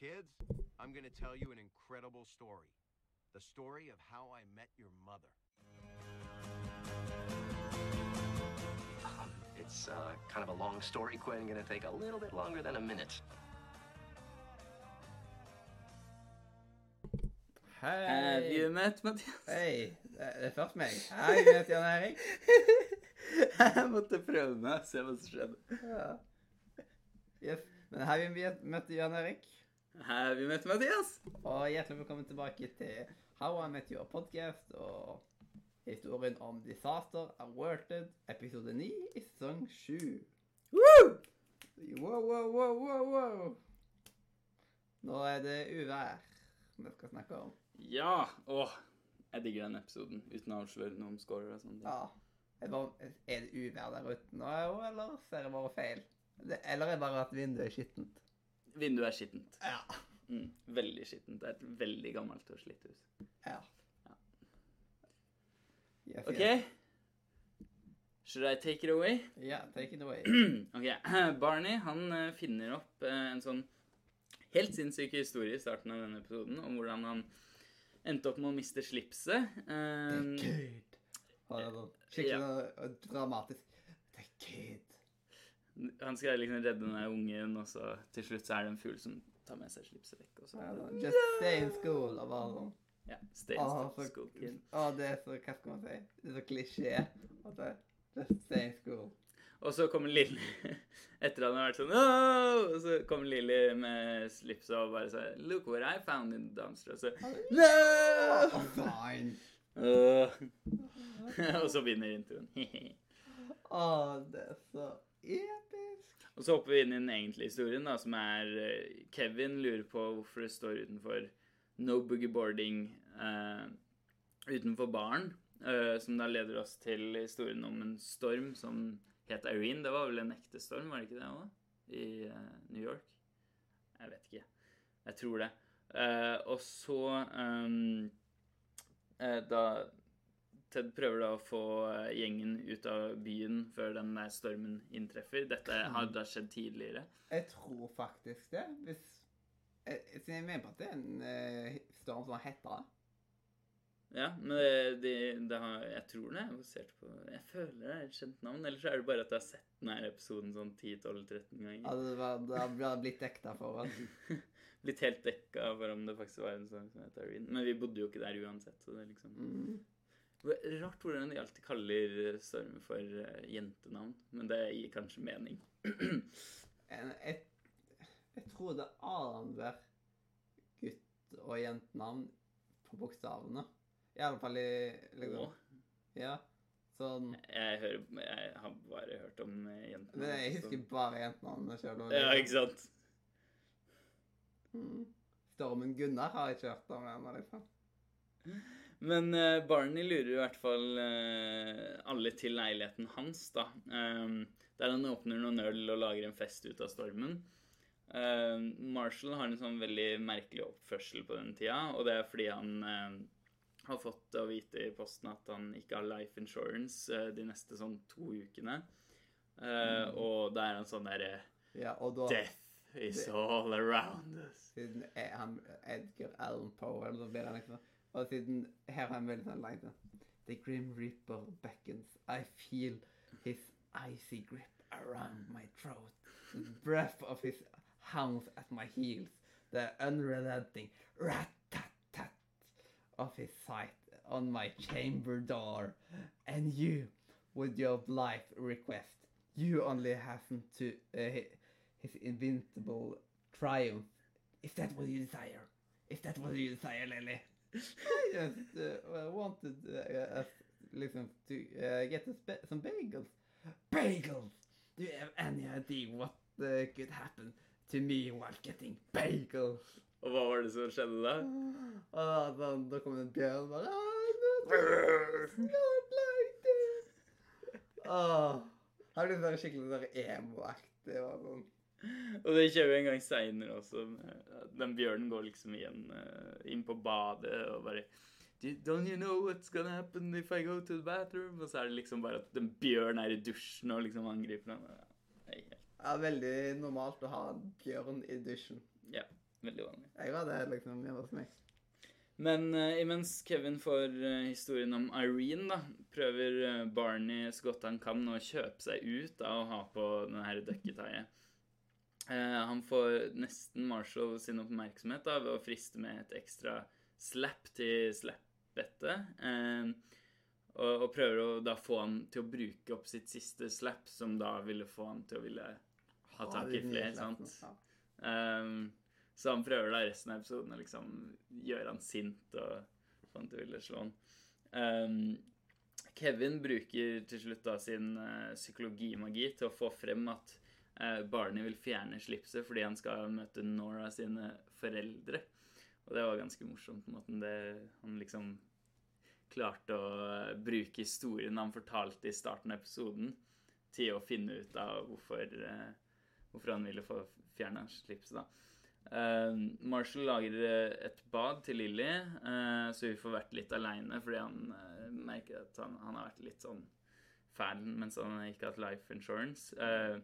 Kids, I'm gonna tell you an incredible story. The story of how I met your mother. Um, it's uh, kind of a long story, Quinn. Gonna take a little bit longer than a minute. Have you met Mathias? Hei. Det det er først meg. Hei, jeg heter Jan Erik. Jeg måtte prøve meg, se hva som skjedde. Ja. Yes. Men har vi møtt Jan Erik? Have vi met Mathias? Og hjertelig velkommen tilbake til How I Met Your Podcast og historien om Disaster Awarded, episode 9 i sesong 7. Woo! Wow, wow, wow, wow, wow. Nå er det uvær vi skal snakke om. Ja! Åh, jeg digger den episoden, uten å avsløre noe om scorer og sånn. Ja. Er det, er det uvær der ute nå, eller ser jeg bare feil? Eller er det bare at vinduet er skittent? Vinduet er skittent. Ja. Mm, veldig skittent. Det er et veldig gammelt og slitt hus. Ja. Ja. OK? Should I take it away? Ja, take it away. Ok, Barney han eh, finner opp eh, en sånn helt sinnssyk historie i starten av denne episoden om hvordan han endte opp med å miste slipset. Eh. Ha det sånn skikkelig ja. dramatisk. Kid. Han skal liksom redde den ungen, og så til slutt så er det en fugl som tar med seg slipset vekk. Og så, Ja, Just stay in school. av sånn. ja, stay in så, school kid. å, det er så Hva skal man si? Det er så klisjé. Just stay in school. Og så kommer Lilly etter at han har vært sånn «Åh!» Og så kommer Lilly med slipset og bare sier Look what I found in the dumpster. Og så No! Oh, fine. Og så begynner introen. Å, det er så episk. Og så hopper vi inn i den egentlige historien, da, som er eh, Kevin lurer på hvorfor det står utenfor No Boogie Boarding eh, utenfor baren. eh, som da leder oss til historien om en storm som het Irene. Det var vel en ekte storm, var det ikke det òg? I eh, New York? Jeg vet ikke. Jeg tror det. Og så eh, Da Ted prøver da å få eh, gjengen ut av byen før den der stormen inntreffer. Dette har da skjedd tidligere. Jeg tror faktisk det. Hvis jeg, jeg mener på at det er en uh, storm som har hetta det. Ja, men det, det, det har, jeg tror det er basert på Jeg føler det er et kjent navn. Eller så er det bare at jeg har sett denne episoden sånn 10-12-13 ganger. Ja, det var- det har blitt- dekta for oss. Blitt helt dekka for om det faktisk var en sang som het Irene. Men vi bodde jo ikke der uansett, så det liksom Mm. Rart hvordan de alltid kaller Storm for eh, jentenavn, men det gir kanskje mening. Jeg, jeg tror det er annenhver gutt- og jentenavn på bokstavene. I alle fall i liksom. Ja. Sånn Jeg, hører, jeg har bare hørt om jentenavn. jentene. Men jeg husker bare jentenavnene sjøl. Ja, ikke sant? Mm. Stormen Gunnar har jeg ikke hørt om ennå, liksom. Men uh, Barney lurer i hvert fall uh, alle til leiligheten hans, da. Um, der han åpner noen øl og lager en fest ut av stormen. Uh, Marshall har en sånn veldig merkelig oppførsel på den tida, og det er fordi han eh, har fått å vite i posten at han ikke har life insurance de neste sånn to ukene. Mm. Og da er han sånn derre Ja, Death is all around us. Siden han Edgar Allan Poe, eller blir han liksom Og siden her har han veldig sånn line The Grim Reaper beckons. I feel his icy grip around my throat. The breath of his hounds at my heels. The unrelenting rat-tat-tat of his sight on my chamber door. And you, with your blithe request, you only hasten to uh, his invincible triumph. Is that what you desire? Is that what you desire, Lily? I just uh, wanted uh, us, liksom to uh, get us ba- some bagels. Bagels! Do you have any idea what uh, could happen to me while getting bagels? Og hva var det som skjedde da? Og da, da, kom kom en bjørn og bare «Ah, not, like this. Åh, han ble sånn skikkelig sånn emo-aktig. Det sånn Og det kjører vi en gang seinere også. Den bjørnen går liksom igjen eh, inn på badet og bare Don't you know what's gonna happen if I go to the bathroom? Og så er det liksom bare at en bjørn er i dusjen og liksom angriper ham. Det er veldig normalt å ha en bjørn i dusjen. Ja. Veldig vanlig. Jeg hadde liksom hjemme hos meg. Men uh, imens Kevin får uh, historien om Irene, da, prøver Barney så godt han kan å kjøpe seg ut av å ha på denne ducketaiet. Eh, han får nesten Marshall sin oppmerksomhet da, ved å friste med et ekstra slap til slappettet. Eh, og, og prøver å da få han til å bruke opp sitt siste slap, som da ville få han til å ville ha tak i flere, sant? Um, så han prøver da resten av episoden å liksom gjøre han sint og få han til å ville slå han. Um, Kevin bruker til slutt da sin eh, psykologimagi til å få frem at Barney vil fjerne slipset fordi han skal møte Nora sine foreldre. Og det var ganske morsomt på måten det han liksom klarte å eh, bruke historien han fortalte i starten av episoden, til å finne ut av hvorfor, eh, hvorfor han ville få fjerna slipset. da. Eh, Marshall lager eh, et bad til Lilly, eh, så vi får vært litt aleine fordi han eh, merker at han, han har vært litt sånn fæl mens han ikke har hatt life insurance. Eh,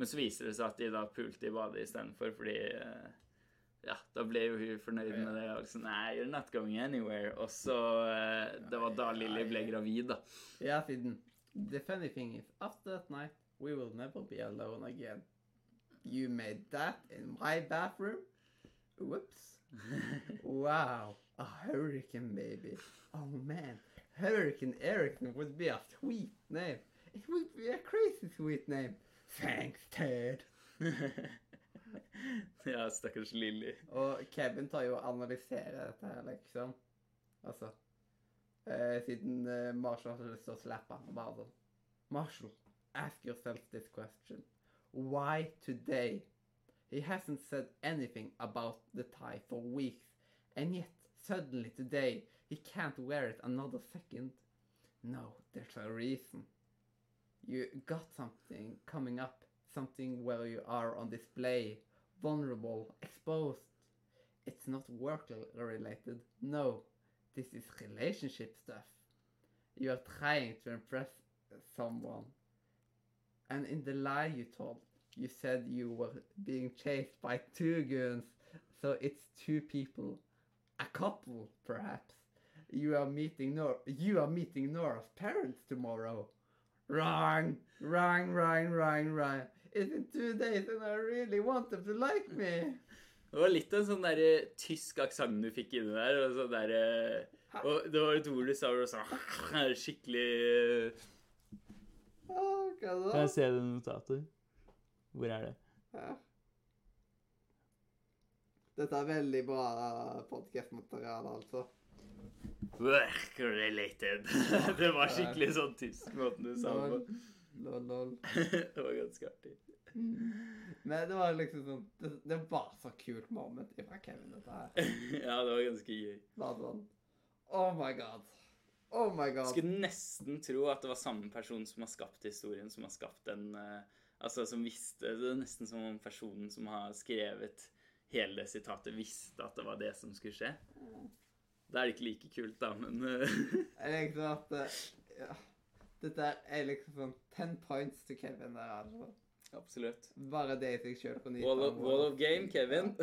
men så viser det seg at de da pulte i badet istedenfor, fordi eh, ja, da ble jo hun fornøyd med det. Og liksom, Nei, you're not going anywhere. Og så eh, Det var da Lilly ble gravid, da. Ja, siden The funny thing is, after that night, we will never be alone again. You made that in my bathroom? Whoops. wow, a hurricane baby. Oh man, Hurricane Ericsson would be a sweet name. It would be a crazy sweet name. Thanks, Ted. ja, stakkars Lilly. Og Kevin tar jo og analyserer dette her, liksom. Altså eh, Siden eh, Marshall har lyst til å slappe han. Bare sånn Marshall, ask yourself this question. Why today? He hasn't said anything about the tie for weeks, and yet suddenly today he can't wear it another second. No, there's a reason. You got something coming up, something where you are on display, vulnerable, exposed. It's not work related. No, this is relationship stuff. You are trying to impress someone. And in the lie you told, you said you were being chased by two goons. So it's two people. A couple, perhaps. You are meeting Nor you are meeting Nora's parents tomorrow. Wrong, wrong, wrong, wrong, wrong. It's in two days and I really want them to like me. Det var litt en sånn der, tysk aksent du fikk inni der. Og, sånn derre og det var et ord du sa hvor du sa skikkelig oh, hva da? Kan jeg se det notatet? Hvor er det? Ja. Dette er veldig bra podcastmateriale, altså. Work related. Det var skikkelig sånn tysk måten du sa det på. lol, lol. Det var ganske artig. Men det var liksom sånn Det, det var så kult moment fra Kevin, dette her. Ja, det var ganske gøy. Bare sånn Oh my god. Oh my god. Skulle nesten tro at det var samme person som har skapt historien, som har skapt den uh, Altså, som visste Det er nesten som om personen som har skrevet hele sitatet, visste at det var det som skulle skje. Da er det ikke like kult, da, men eh, Jeg liker at eh, ja. Dette er liksom sånn ten points til Kevin der, altså. Absolutt. Bare det jeg fikk sjøl på nytt. Wall of, wall of game, Kevin.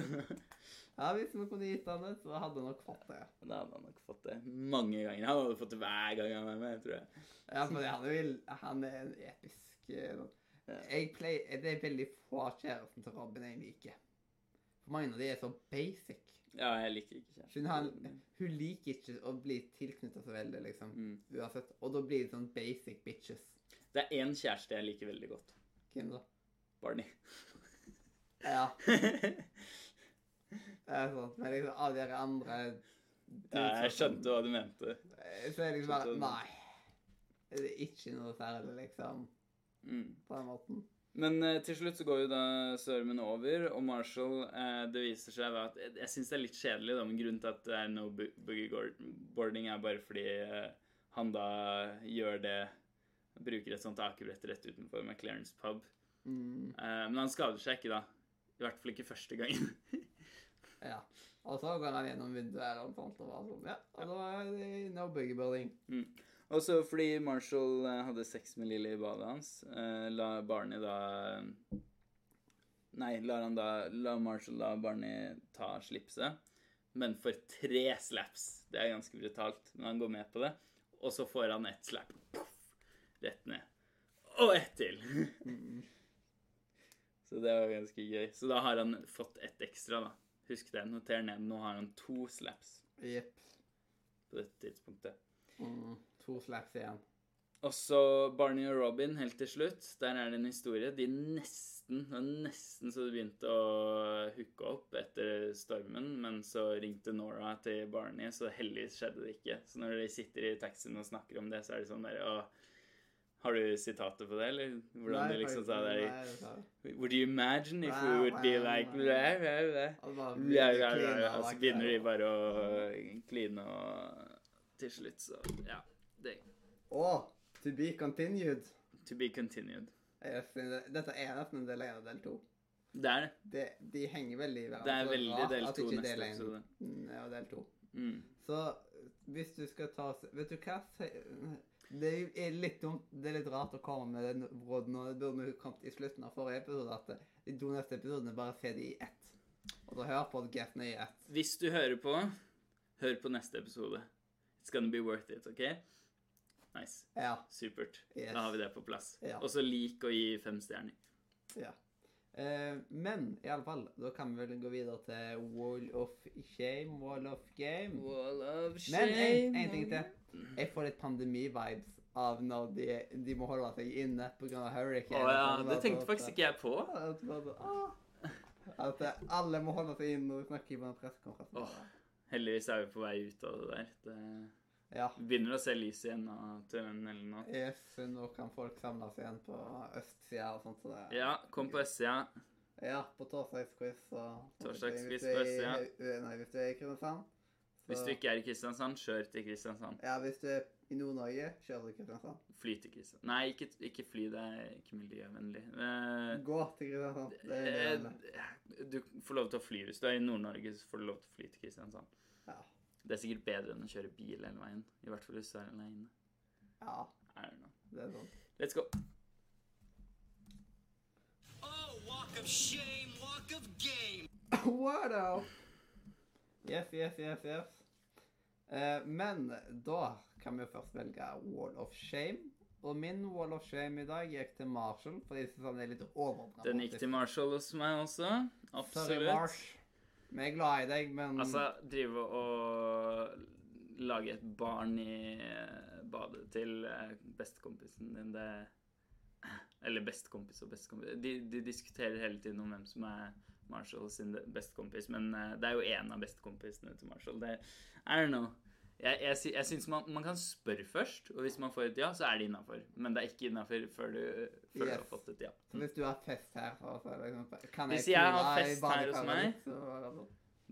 Ja, hvis vi kunne gitt han det, så hadde han nok fått det. Da hadde han nok fått det mange ganger. Han hadde fått det hver gang han er med, tror jeg. Ja, for han er, han er en episk eh, Ja. jeg pleier, Det er veldig få av kjæresten til Robin jeg liker. For mange av de er så basic. Ja, jeg liker ikke kjæresten. Hun, han, hun liker ikke å bli tilknytta så veldig, liksom. Mm. Uansett. Og da blir det sånn basic bitches. Det er én kjæreste jeg liker veldig godt. Hvem da? Barney. Ja, det er sant. Men liksom av de andre Ja, jeg skjønte hva du mente. Så er det liksom bare Nei. Det er ikke noe særlig, liksom. Mm. På den måten. Men eh, til slutt så går jo da stormen over, og Marshall eh, Det viser seg da at Jeg, jeg syns det er litt kjedelig, da, men grunnen til at det er no bu- boogie er bare fordi eh, han da gjør det Bruker et sånt akebrett rett utenfor McLarens pub. Mm. Eh, men han skader seg ikke, da. I hvert fall ikke første gangen. Ja. Og så går han gjennom vinduet eller noe sånt, og bare sånn, ja, og da er det no boogie boarding. Og så fordi Marshall eh, hadde sex med Lily i badet hans, eh, la Barney da Nei, lar han da La Marshall la Barney ta slipset, men for tre slaps. Det er ganske brutalt, men han går med på det. Og så får han ett slap. Puff, rett ned. Og ett til. Så det var ganske gøy. Så da har han fått ett ekstra, da. Husk det. Noter ned. Nå har han to slaps Jepp. på dette tidspunktet. Mm, to slaps igjen. Og så Barney og Robin helt til slutt. Der er det en historie. De nesten Det var nesten så det begynte å hooke opp etter stormen, men så ringte Nora til Barney, så heldigvis skjedde det ikke. Så når de sitter i taxien og snakker om det, så er det sånn der Å, har du sitatet på det, eller hvordan liksom sa det? Nei, det sa jeg. Would you imagine if we would be like. Og så begynner de bare å kline, og til slutt så Ja. Det, Å, to be continued. to be continued. Dette er nesten en del én av del to. Det er det. Det, de henger veldig i hverandre. Det er veldig del to neste del episode. mm, er del to. Mm. Så hvis du skal ta Vet du hva? Det er litt dumt. Det er litt rart å komme med den råden nå. Det burde vi kommet i slutten av forrige episode. At de to neste episodene bare se de i ett. Og da hør podkasten i ett. Hvis du hører på, hør på neste episode. It's gonna be worth it, OK? Nice. Ja. Supert. Yes. Da har vi det på plass. Ja. Og så lik å gi fem stjerner. ja. Eh, men i alle fall, da kan vi vel gå videre til Wall of Shame, Wall of Game. Wall of shame. Men en, en ting til. Jeg får litt pandemi-vibes av når de, de må holde seg inne pga. Å hurricane. ja, det tenkte faktisk ikke jeg på. At, at, at, at alle må holde seg inne når vi snakker på en pressekonferanse. Heldigvis er vi på vei ut av det der. Det Ja. begynner å se lys igjen av tunnelen nå. Yes, nå kan folk samles igjen på østsida og sånt. Så det, Ja, kom på østsida. ja, på torsdagsquiz Torsdagsquiz på østsida. Nei, hvis du er i Kristiansand. så- Hvis du ikke er i Kristiansand, kjør til Kristiansand. Ja, hvis du er i Nord-Norge, kjør til Kristiansand. Fly til Kristiansand. Nei, ikke, ikke fly. Det er ikke miljøvennlig. Eh, Gå til Kristiansand. Det er eh, det. du får lov til å fly. Hvis du er i Nord-Norge, så får du lov til å fly til Kristiansand. Det er sikkert bedre enn å kjøre bil hele veien. I hvert fall hvis du er aleine. ja, I don't know. det er sånn. Let's go. Oh, walk of shame, walk of game. What up? Yes, yes, yes, yes. Eh, men da kan vi jo først velge Wall of Shame. Og min Wall of Shame i dag gikk til Marshall, fordi jeg synes han er litt overdramatisk. Den gikk til Marshall hos meg også. Sorry, Absolutt. Marsh. Vi er glad i deg, men Altså, drive og lage et barn i eh, badet til eh, bestekompisen din, det Eller bestekompis og bestekompis de, de diskuterer hele tiden om hvem som er Marshall sin bestekompis, men eh, det er jo én av bestekompisene til Marshall. Det I don't know. Jeg, jeg, jeg syns man, man kan spørre først, og hvis man får et ja, så er det innafor. Men det er ikke innafor før, du, før du har fått et ja. Så hvis du har fest her så så er det liksom, kan Hvis jeg har fest her hos meg, så sånn.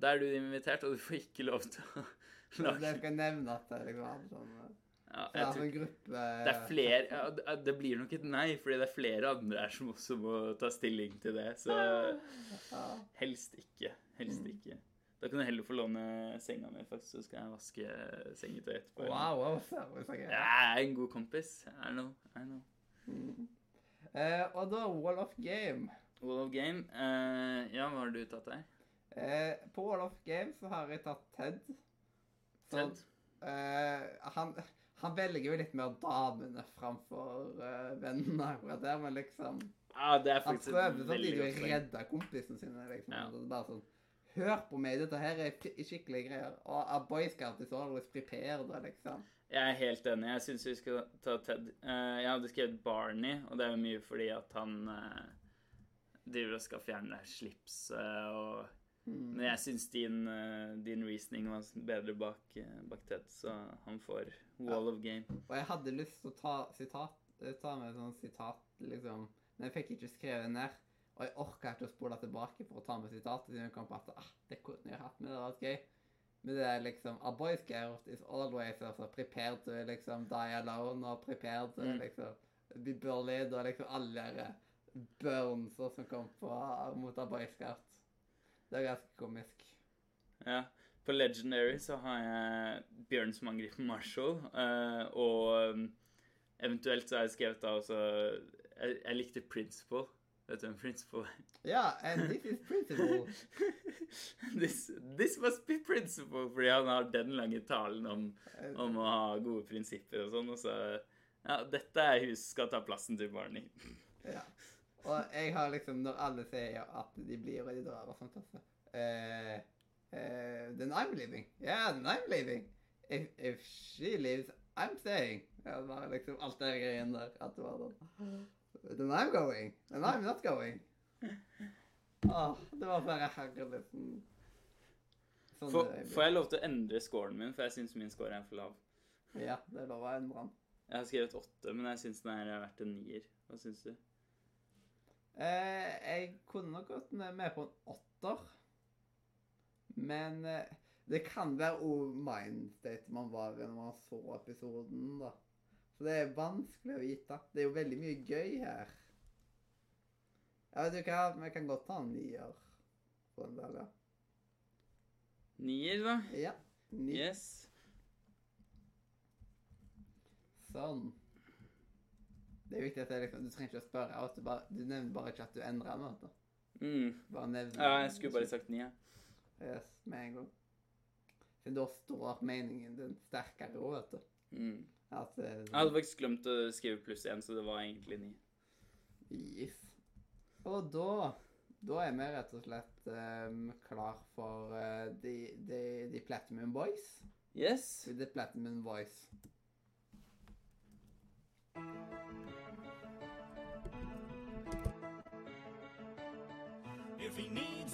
Da er du invitert, og du får ikke lov til å lage det skal nevne at det liksom sånn eh, ja, jeg tror, gruppe Det er flere ja, det- blir nok et nei, fordi det er flere andre her som også må ta stilling til det. Så helst ikke. Helst ikke. Da kan du heller få låne senga mi, faktisk, så skal jeg vaske sengetøy etterpå. Wow, wow, seriøst. Jeg er en god kompis. I know. I know. Mm. Eh, og da Wall of Game. Wall of Game. Uh, ja, hva har du tatt der? Uh, på Wall of Game så har jeg tatt Ted. Så, Ted? eh, han, han velger jo litt mer damene framfor eh, vennene akkurat der, men liksom Ja, det er Han faktisk prøver et veldig samtidig å redde kompisene sine. liksom. Ja. Er bare sånn Hør på meg, dette her er sk- skikkelige greier. Og A Boy Scout is always prepared, liksom. Jeg er helt enig. Jeg syns vi skal ta Ted. Eh, jeg hadde skrevet Barney, og det er jo mye fordi at han uh, driver og skal fjerne slipset og Mm. Men jeg syns din, eh, din reasoning var bedre bak, eh, bak Ted, så han får wall of game. Og jeg hadde lyst til å ta sitat, eh, ta med sånn sitat, liksom. Men jeg fikk ikke skrevet ned. Og jeg orka spole tilbake for å ta med sitatet, siden kom på at ah, det kunne jeg hatt med, det hadde vært gøy. Men det er liksom A boy scout is always altså, prepared to liksom die alone og prepared to Mm. liksom be bullied og liksom alle de burns som kom på mot A boy scout. Det er ganske komisk. Ja. På Legendary så har jeg Bjørn som angriper Marshall, eh, og um, eventuelt så har jeg skrevet da også Jeg, jeg likte Principle. Vet du hvem Principal er? Ja, and this is principle. this, this must be Principal, fordi han har den lange talen om, om å ha gode prinsipper og sånn, og så Ja, dette er hus skal ta plassen til Barney. Ja. Og jeg har liksom, når alle sier at de blir og de drar og sånt, altså uh, uh, Then I'm leaving. Yeah, then I'm leaving. If, if she leaves, I'm staying. Ja, var liksom alt det greiene der. At det var sånn Then I'm going. And I'm not going. Åh, det var bare herlig. Sånn, Får, det får jeg lov til å endre scoren min, for jeg syns min score er for lav. Ja, det er lov å endre den. Jeg har skrevet åtte, men jeg syns den er verdt en nier. Hva syns du? Eh, jeg kunne nok gått med på en åtter. Men eh, det kan være òg mindstate man var i når man så episoden, da. Så det er vanskelig å vite. Det er jo veldig mye gøy her. Ja, vet du hva, vi kan godt ta en nier på en der, ja. Nier, da? Ja. Ni. Yes. Sånn. Det er viktig at er liksom, du trenger ikke å spørre. At du, bare, du nevner bare ikke at du endrer noe. Mm. Bare nevner Ja, jeg skulle bare sagt ni, jeg. Yes, med en gang. For da står meningen din sterkere òg, vet du. Mm. At er Jeg hadde faktisk glemt å skrive pluss én, så det var egentlig ni. Yes. Og da Da er vi rett og slett um, klar for uh, the, the, the Platinum Boys. Yes. The Platinum Voice. If he needs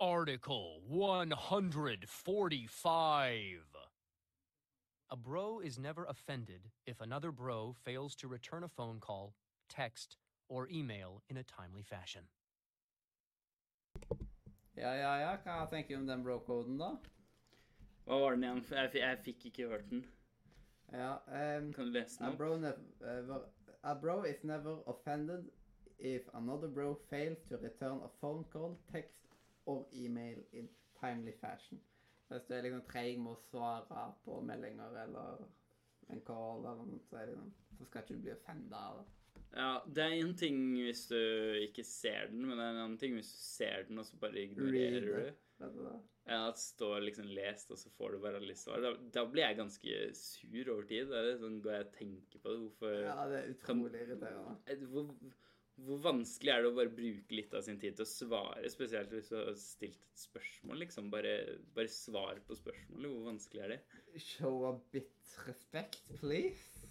Article 145. A bro is never offended if another bro fails to return a phone call, text, or email in a timely fashion. Ja, ja, ja. Hva tenker du om den bro-koden, da? Hva var den igjen? Jeg, fi- jeg fikk ikke hørt den. Ja, um, Kan du lese a, den opp? never, a bro is never offended if another bro fails to return a phone call, text or email in timely fashion. Hvis du er liksom treig med å svare på meldinger eller en call, eller noe, så, det liksom, så skal ikke du bli offenda av det. Ja, det er en ting hvis du ikke ser den, men det er en annen ting hvis du ser den, og så bare ignorerer du. det? Ja, at står liksom lest, og så får du bare alle svar. Da, da blir jeg ganske sur over tid. Det er sånn, Går jeg og tenker på det? Hvorfor Ja, det er utrolig irriterende. Hvor, hvor vanskelig er det å bare bruke litt av sin tid til å svare, spesielt hvis du har stilt et spørsmål, liksom? Bare, bare svar på spørsmålet. Hvor vanskelig er det? Show a bit respect, please.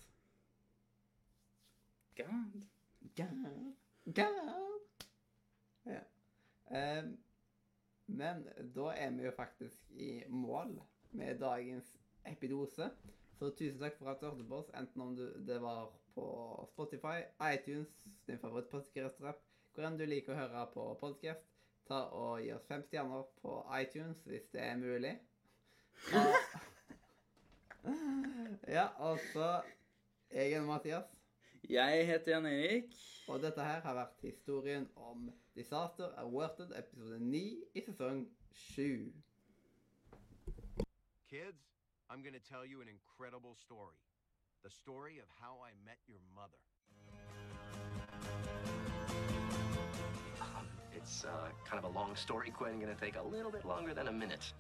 God. God. God. Ja. Um, men da er vi jo faktisk i mål med dagens epidose. Så tusen takk for at du hørte på oss, enten om du, det var på Spotify, iTunes, din favorittpodkast-app, hvor enn du liker å høre på podkast. Ta og Gi oss fem stjerner på iTunes hvis det er mulig. Og, ja, og så Jeg er Mathias. Jeg heter Jan Erik. Og dette her har vært historien om Disaster Awarded episode 9 i sesong 7. Kids, I'm going to tell you an incredible story. The story of how I met your mother. It's uh, kind of a long story, Quinn. Gonna take a little bit longer than a minute.